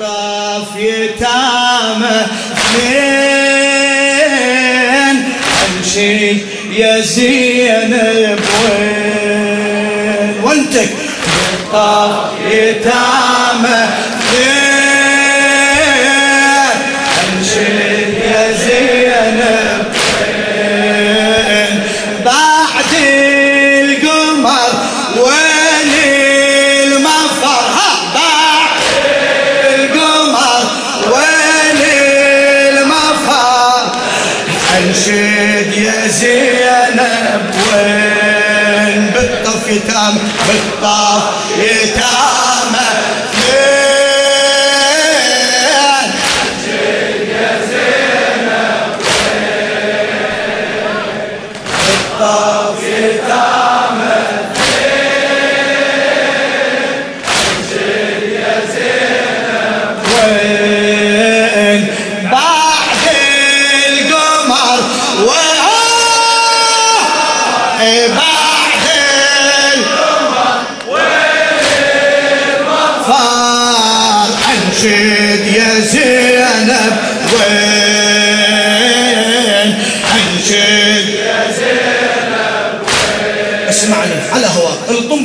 بالطاف يتامى اثنين أمشي يا زينب وين وانتك. بالطاف يتامى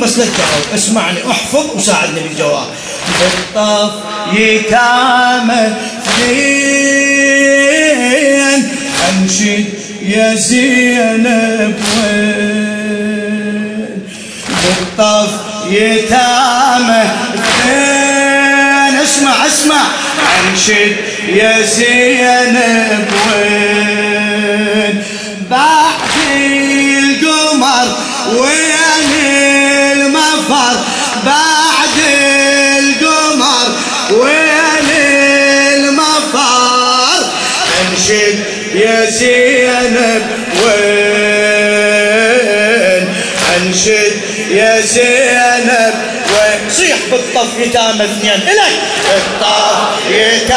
بس لا تجاوب اسمعني احفظ وساعدني بالجواب. بالطف يتامى اثنين أنشد يا زينب وين؟ بالطف يتامى اسمع اسمع. أنشد يا زينب وين؟ ጌታ መዝኛን እላይ ጌታ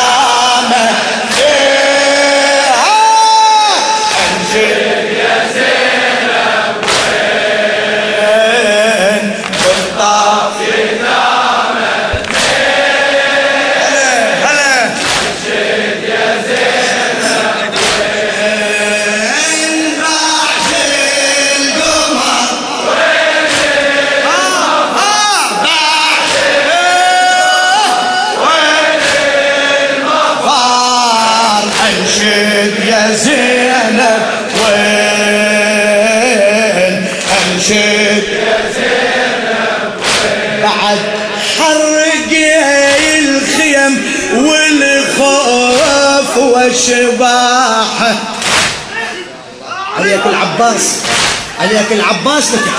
عليك العباس لا تحكي.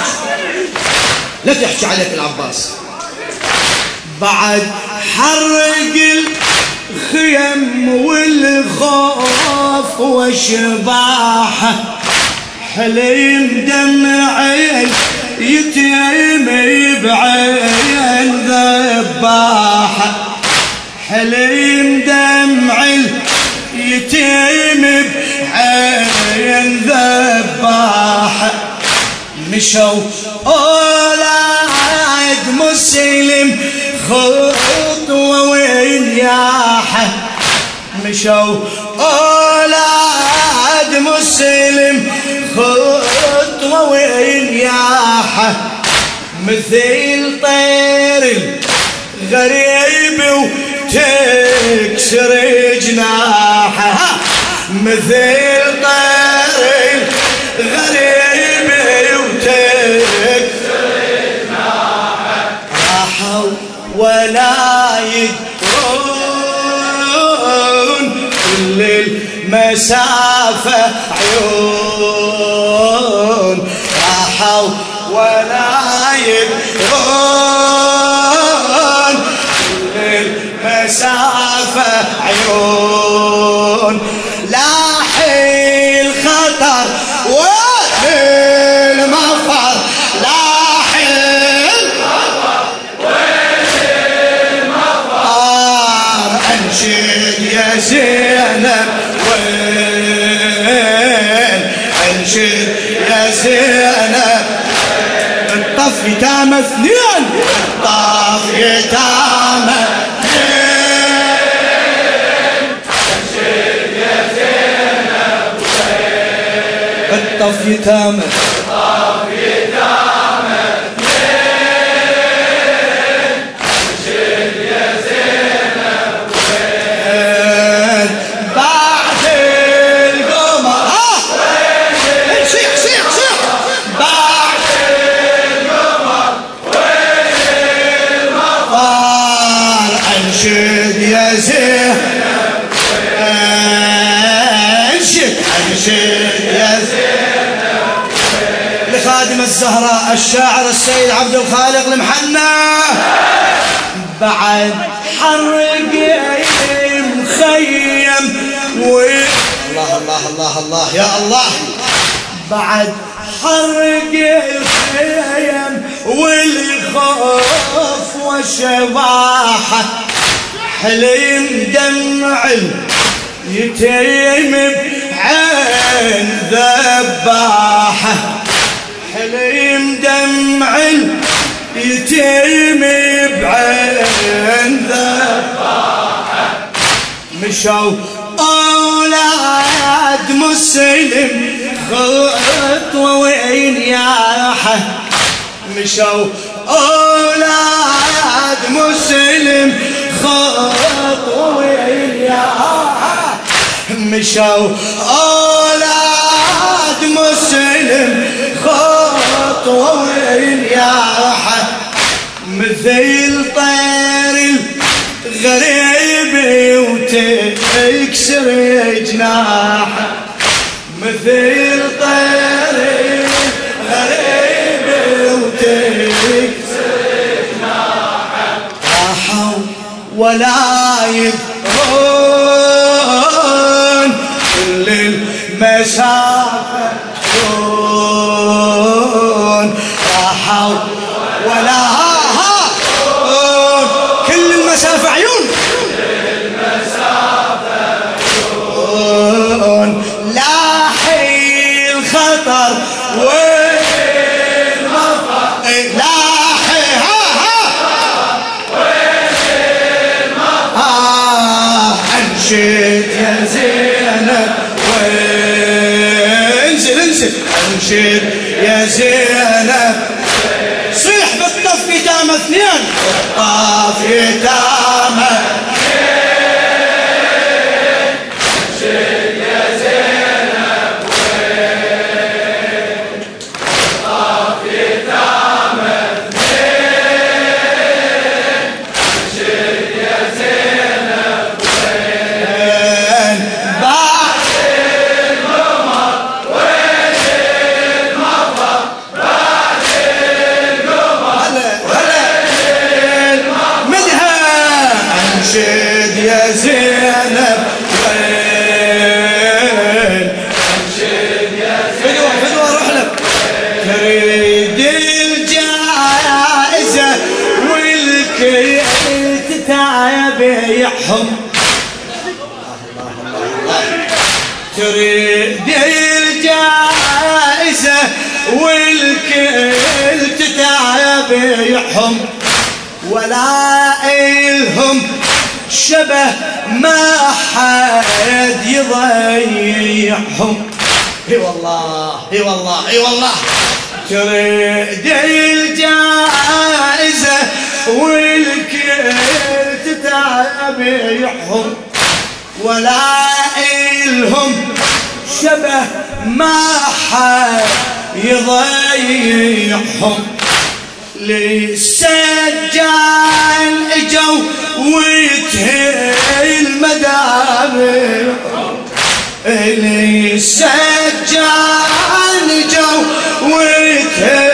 لا تحكي عليك العباس. بعد حرق الخيم والخوف وشباحة حليم دمعي يتيم بعين ذباحة حليم دمعي يتيم بعين ذباحة مشوا أولاد مسلم خطوة وينياحة مشوا أولاد مسلم خطوة وينياحة مثل طير غريب وتكسر جناحه. مثل طير ولا يدرون كل المسافة عيون راحوا ولا يدرون. كل المسافة عيون أنشد يا زينب وين؟ أنشد يا زينب. الطف يتامى اثنين. الطف يتامى الطف يتامى الشاعر السيد عبد الخالق المحنى بعد حرق مخيم و... الله الله الله الله يا الله. بعد حرق الخيم والخوف والشباحة حليم دمع يتيم بعين ذباحة حليم دمع يتيم بعين ذباحة مشوا أولاد مسلم خطوة وإنياحة مشوا أولاد مسلم خطوة وإنياحة مشوا أولاد وإنياحة مثل طير الغريب وتكسر جناحه. مثل طير الغريب وتكسر جناحه. راحوا ولا يدرون كل المسافة راحوا ولا ها ها. كل المسافة عيون. لاحي الخطر والمطر لاحي ها ها. آه أنشد يا زينب. وانزل انزل. أنشد يا زينب صيح بالطف يتامى اثنين طاف تتابعهم ولا إلهم شبه ما حد يضيعهم. إي والله إي والله إي والله. تريد الجائزة والكل تتابعهم ولا إلهم شبه ما حد يضيعهم. للسجان اجوا وتهي المدابر للسجان اجوا وتهي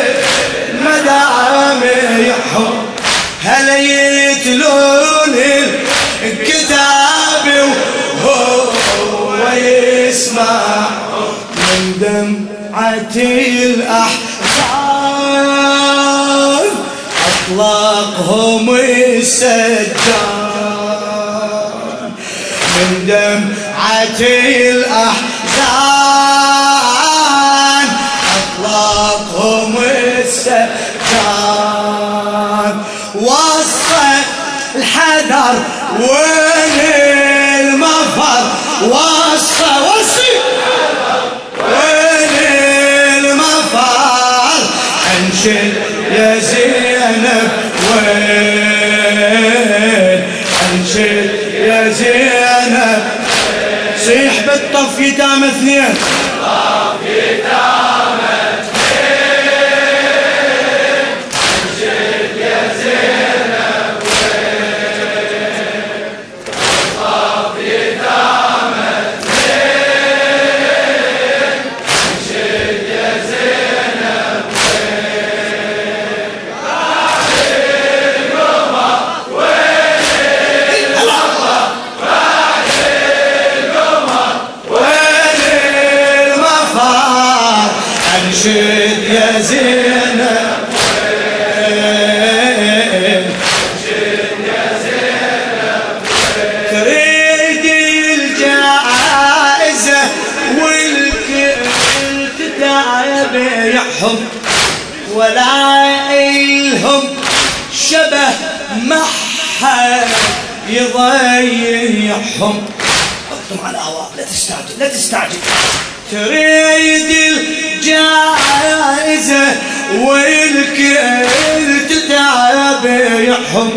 مدامعهم هل يتلون الكتاب وهو يسمع من دمعة الأحزان. أطلقهم السجان من دمعة الأحزان تستعجل. تريد الجائزة والكل تتابعهم.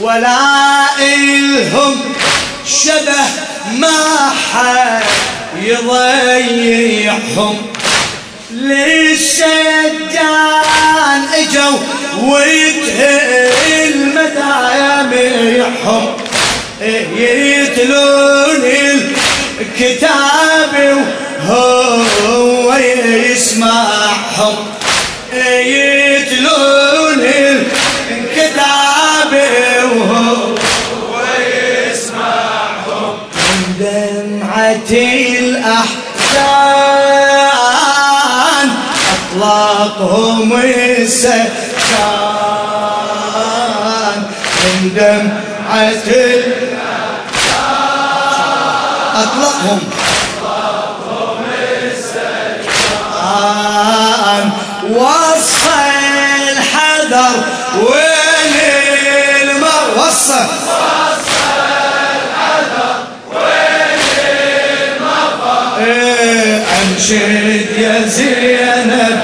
ولا إلهم شبه ما حد يضيعهم للشجان إجوا ويتهل مدامعهم يتلون الكتاب دمعة الأحزان أطلقهم السكان. من دمعة أطلقهم انشد يا زينب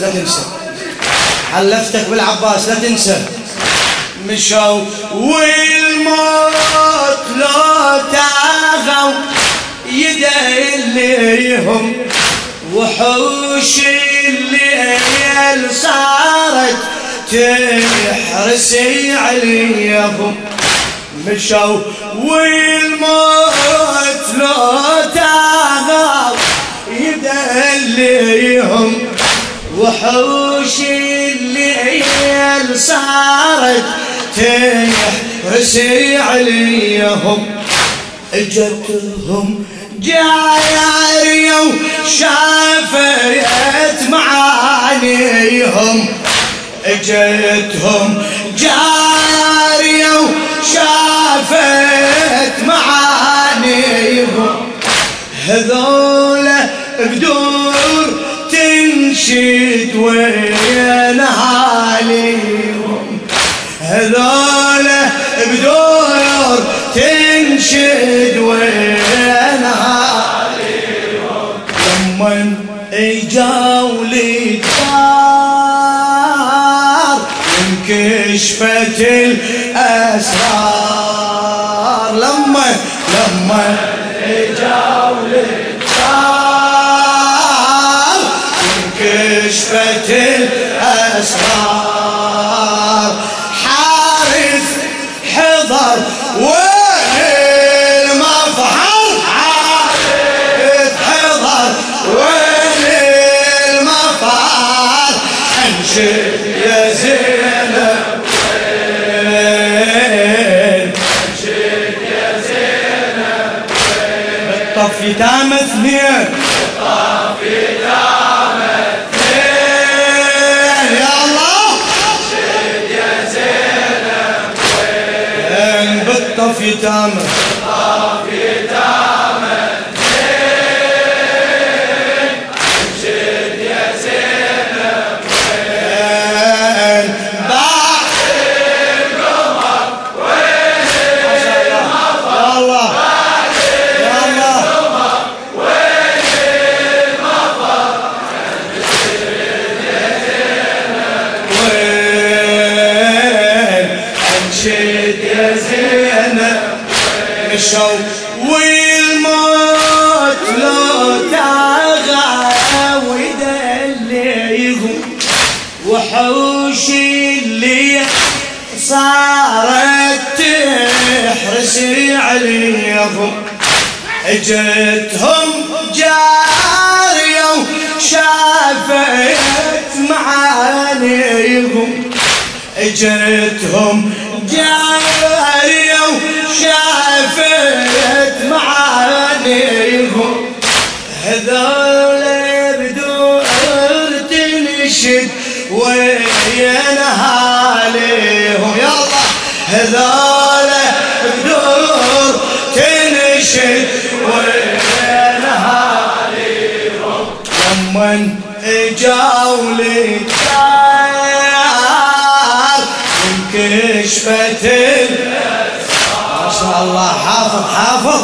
لا تنسى. حلفتك بالعباس لا تنسى. مشوا والموت لو تعالوا يدليهم وحوش الليل صارت تحرس عليهم. مشوا والموت لو تغاب يدليهم وحوش الليل صارت تحرس عليهم. إجتهم جاية وشافت معانيهم. إجتهم جارية وشافت معانيهم. هذولا بدور تنشد وين هاليهم هذولا بدور تنشد وين لمن اجاوا للدار انكشفت الأسرار. لما لما بالطف يتامى اثنين بالطف يتامى اثنين يا الله. شد يا زينب وين بالطف يتامى اجتهم جارية وشافت معانيهم اجتهم اجاوا للدار انكشفت ما شاء الله حافظ حافظ.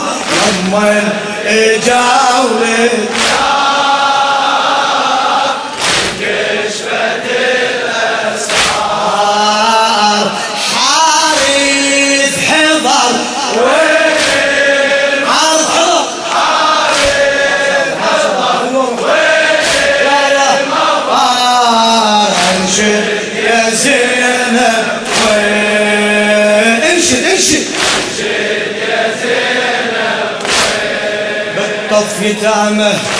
لمن اجاوا بالطف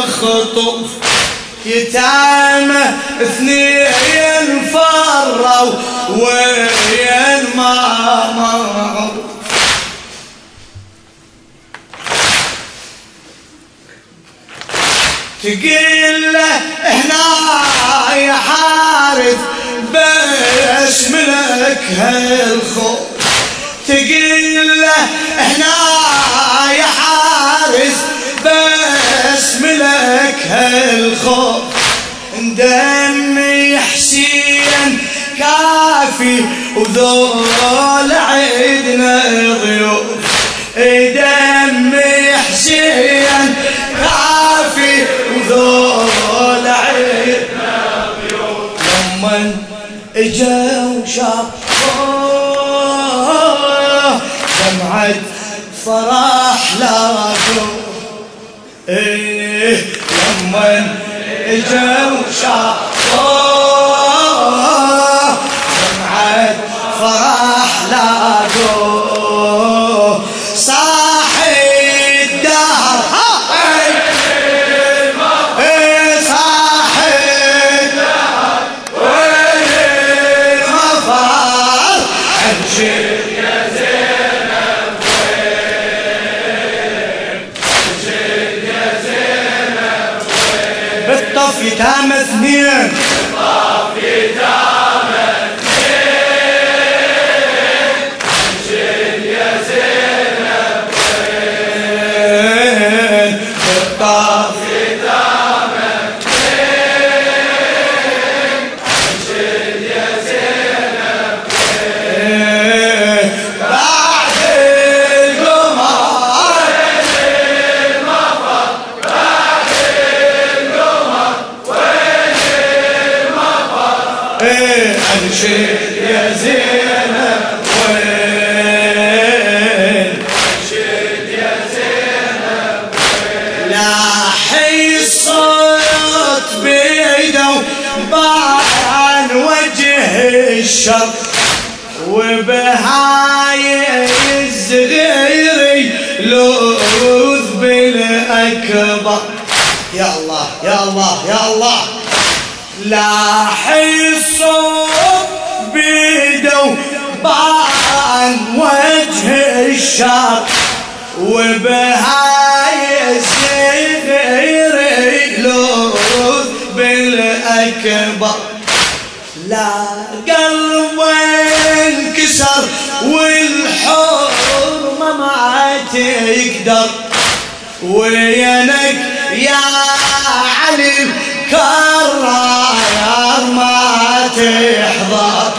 مخطوف يتامى اثنين فروا وين ما معروف تقول له هنا يا حارث بس ملك هالخوف. تقول له هنا يا حارث بس ملك هالخوف دمي حسين كافي وذول عيدنا ضيوف دمي حسين كافي وذول عيدنا ضيوف لمن إجا وشافوه دمعة فرح لاقوا إيه لمن إجا وشافوه يا الله يا الله. لاحي الصوت بيده عن وجه الشر وبهاي الزغيري لوذ بالأكبر. لا قلبه انكسر والحرمة ما تقدر. علي كرار ما تحضر.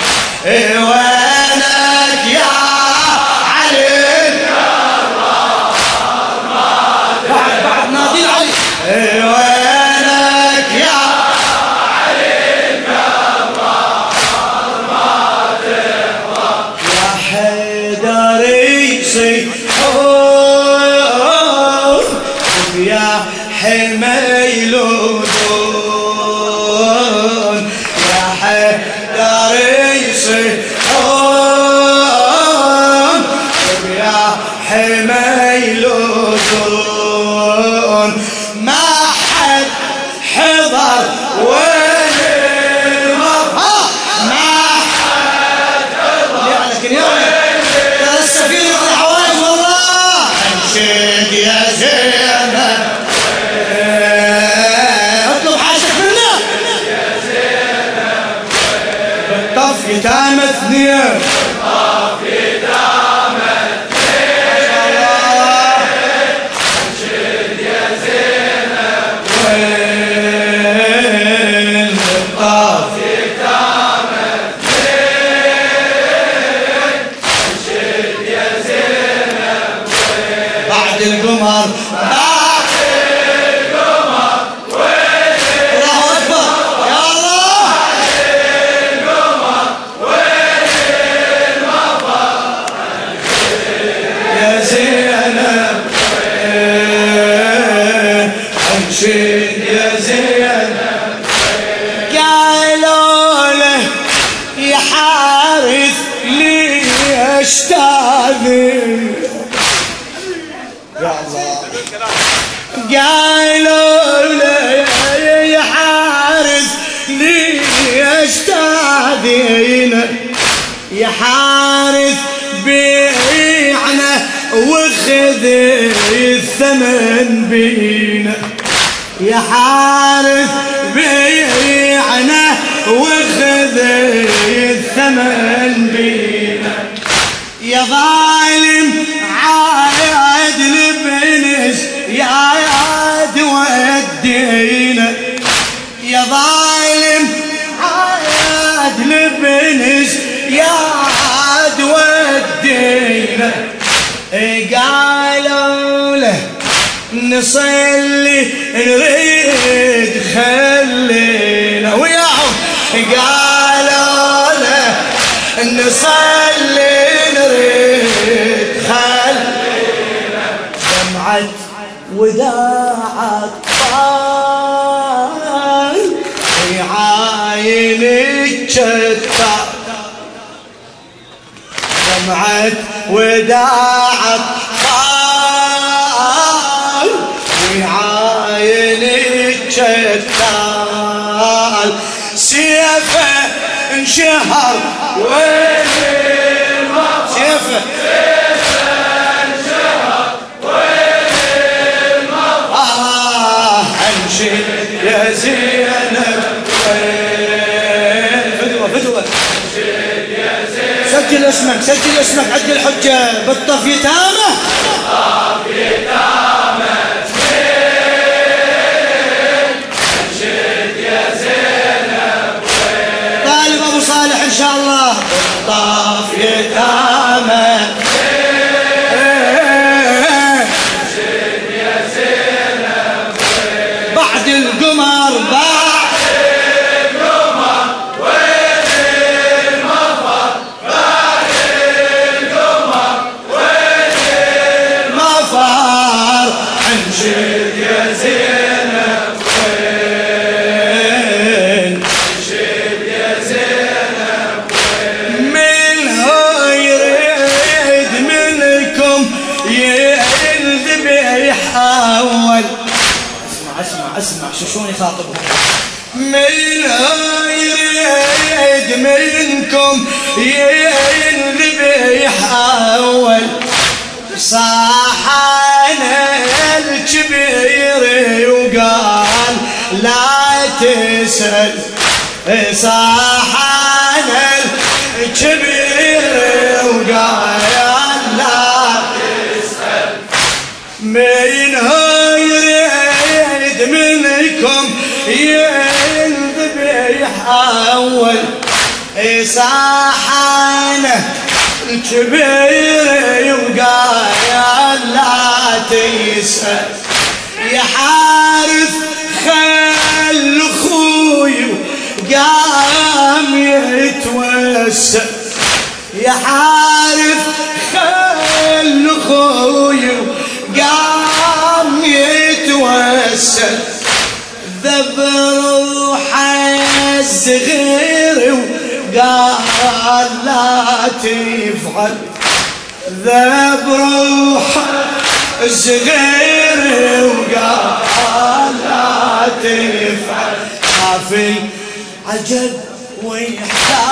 قالوا له يا حارث ليش تاذي قالوا له يا حارس ليش تاذينا يا حارس بيعنا وخذ الثمن بينا. يا حارس بيعنا وخذ الثمن بينا. يا ظالم عاد لبنس يا عاد ودينا. يا ظالم عاد لبنس يا عاد ودينا. قالوا له نصلي نريد خلينا وياهم قالوا له نصلي نريد خلينا. دمعت وداع اطفال في عاين الشتاء دمعت وداع شهر. وين آه، شيفه يا زينب. فدوة فدوة. سجل اسمك سجل اسمك عد الحجة بالطف يتامه الكبير وقال لا تسأل يا حارث خل أخوي قام يتوسل. يا حارث خل أخوي قام يتوسل. ذب روحه الصغير وقال لا تفعل ذب روحه الصغير وقال لا تفعل خاف العجب ويحتار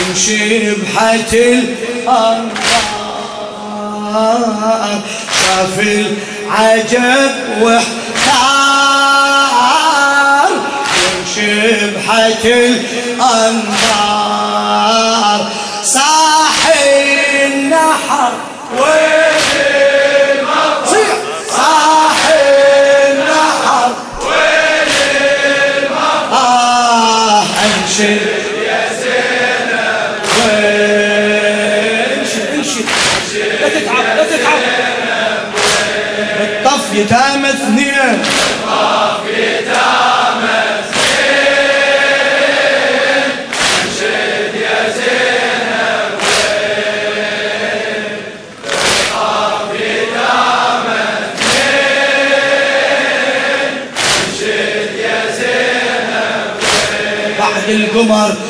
يمشي بحت الأنوار. شاف العجب واحتار يمشي بحت الأنوار صاحي النحر. وين بعد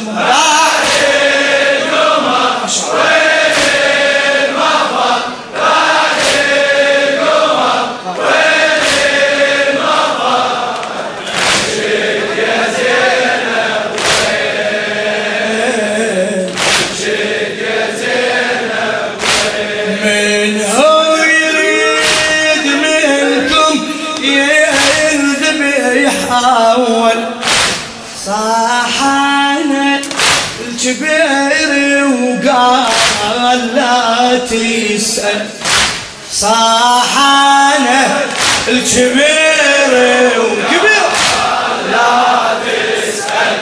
تسأل صاحنا الكبير وكبير. لا تسأل.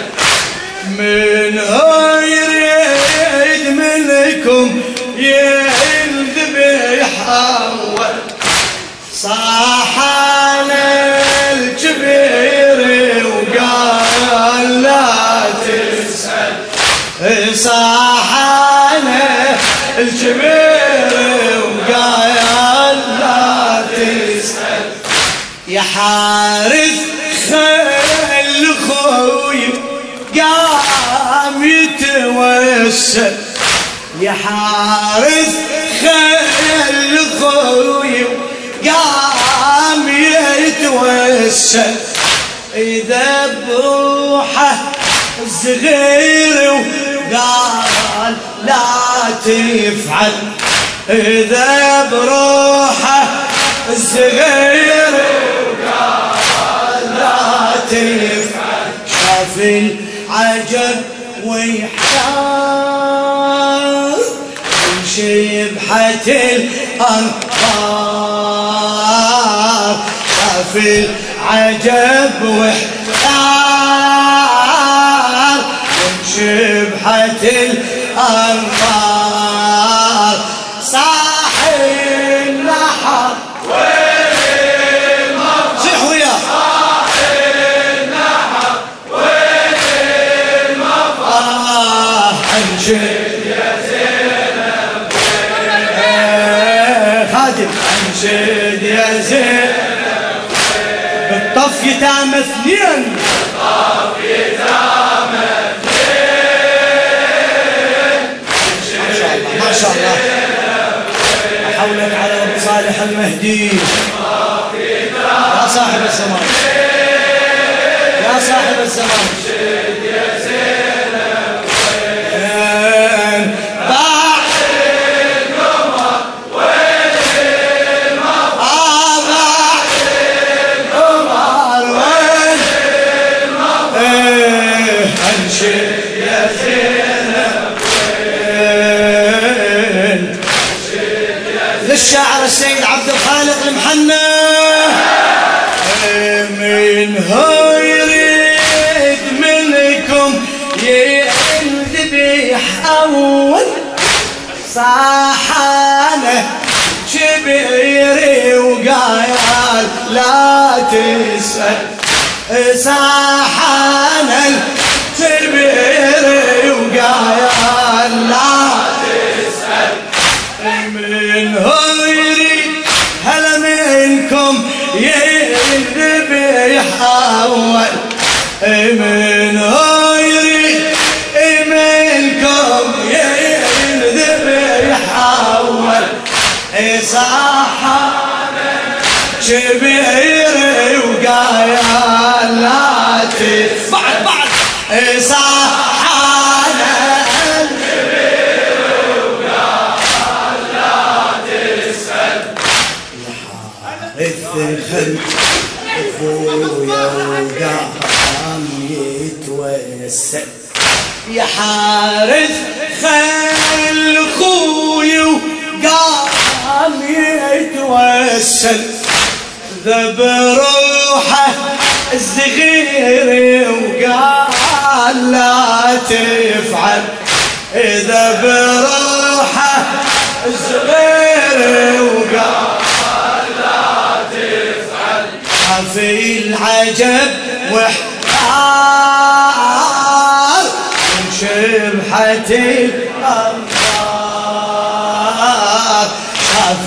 من هو يريد منكم يذبح أول صاحنا الكبير وقال لا تسأل. صاحنا الكبير يا حارث خل خوي قام يتوسل. يا حارث خل خوي قام يتوسل. إذا بروحه الصغير وقال لا تفعل. إذا بروحة الصغير شاف العجب ويحتار من شبحة الأنقار شاف العجب واحتار أنشد يا زينب بالطف يتام اثنين. ما شاء الله حولا على ابو صالح المهدي. يا صاحب الزمان. يا صاحب الزمان. ينذبح أول صاحانه شبيري وقايل لا تسأل صاحانه وقايل لا بعد بعد. صح الثخن اخويا وقام يتوسل يا حارس خل أخوي وقام يتوسل. ذب روحه الصغير وقال لا تفعل. إذا بروحه الصغير وقال في العجب واحتار من شبحة الأنوار شاف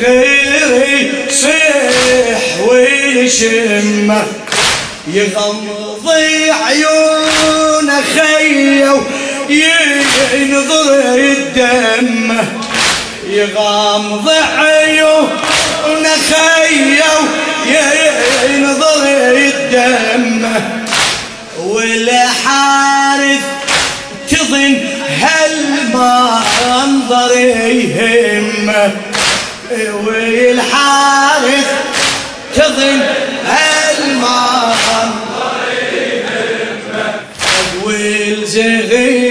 صغيري صيح ويشمه يغمض عيون خيه ينظر الدم يغمض عيون خيه ينظر الدم والحارث تظن هالمنظر يهمه والحارث تظن المال والزغيري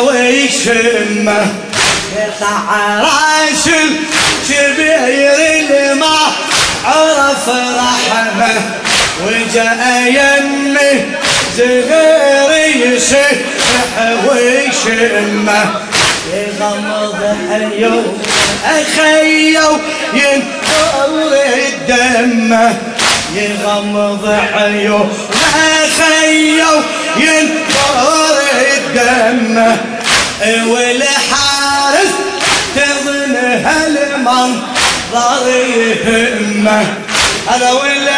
ويشمه قطع راس الكبير الماء عرف رحمه. وجاء يمي صغير يصيح ويشمه يغمض حيو أخيو ينطر الدم يغمض حيو أخيو ينطر الدم والحارس تظن هالمنظر يهمه. هذا والحارس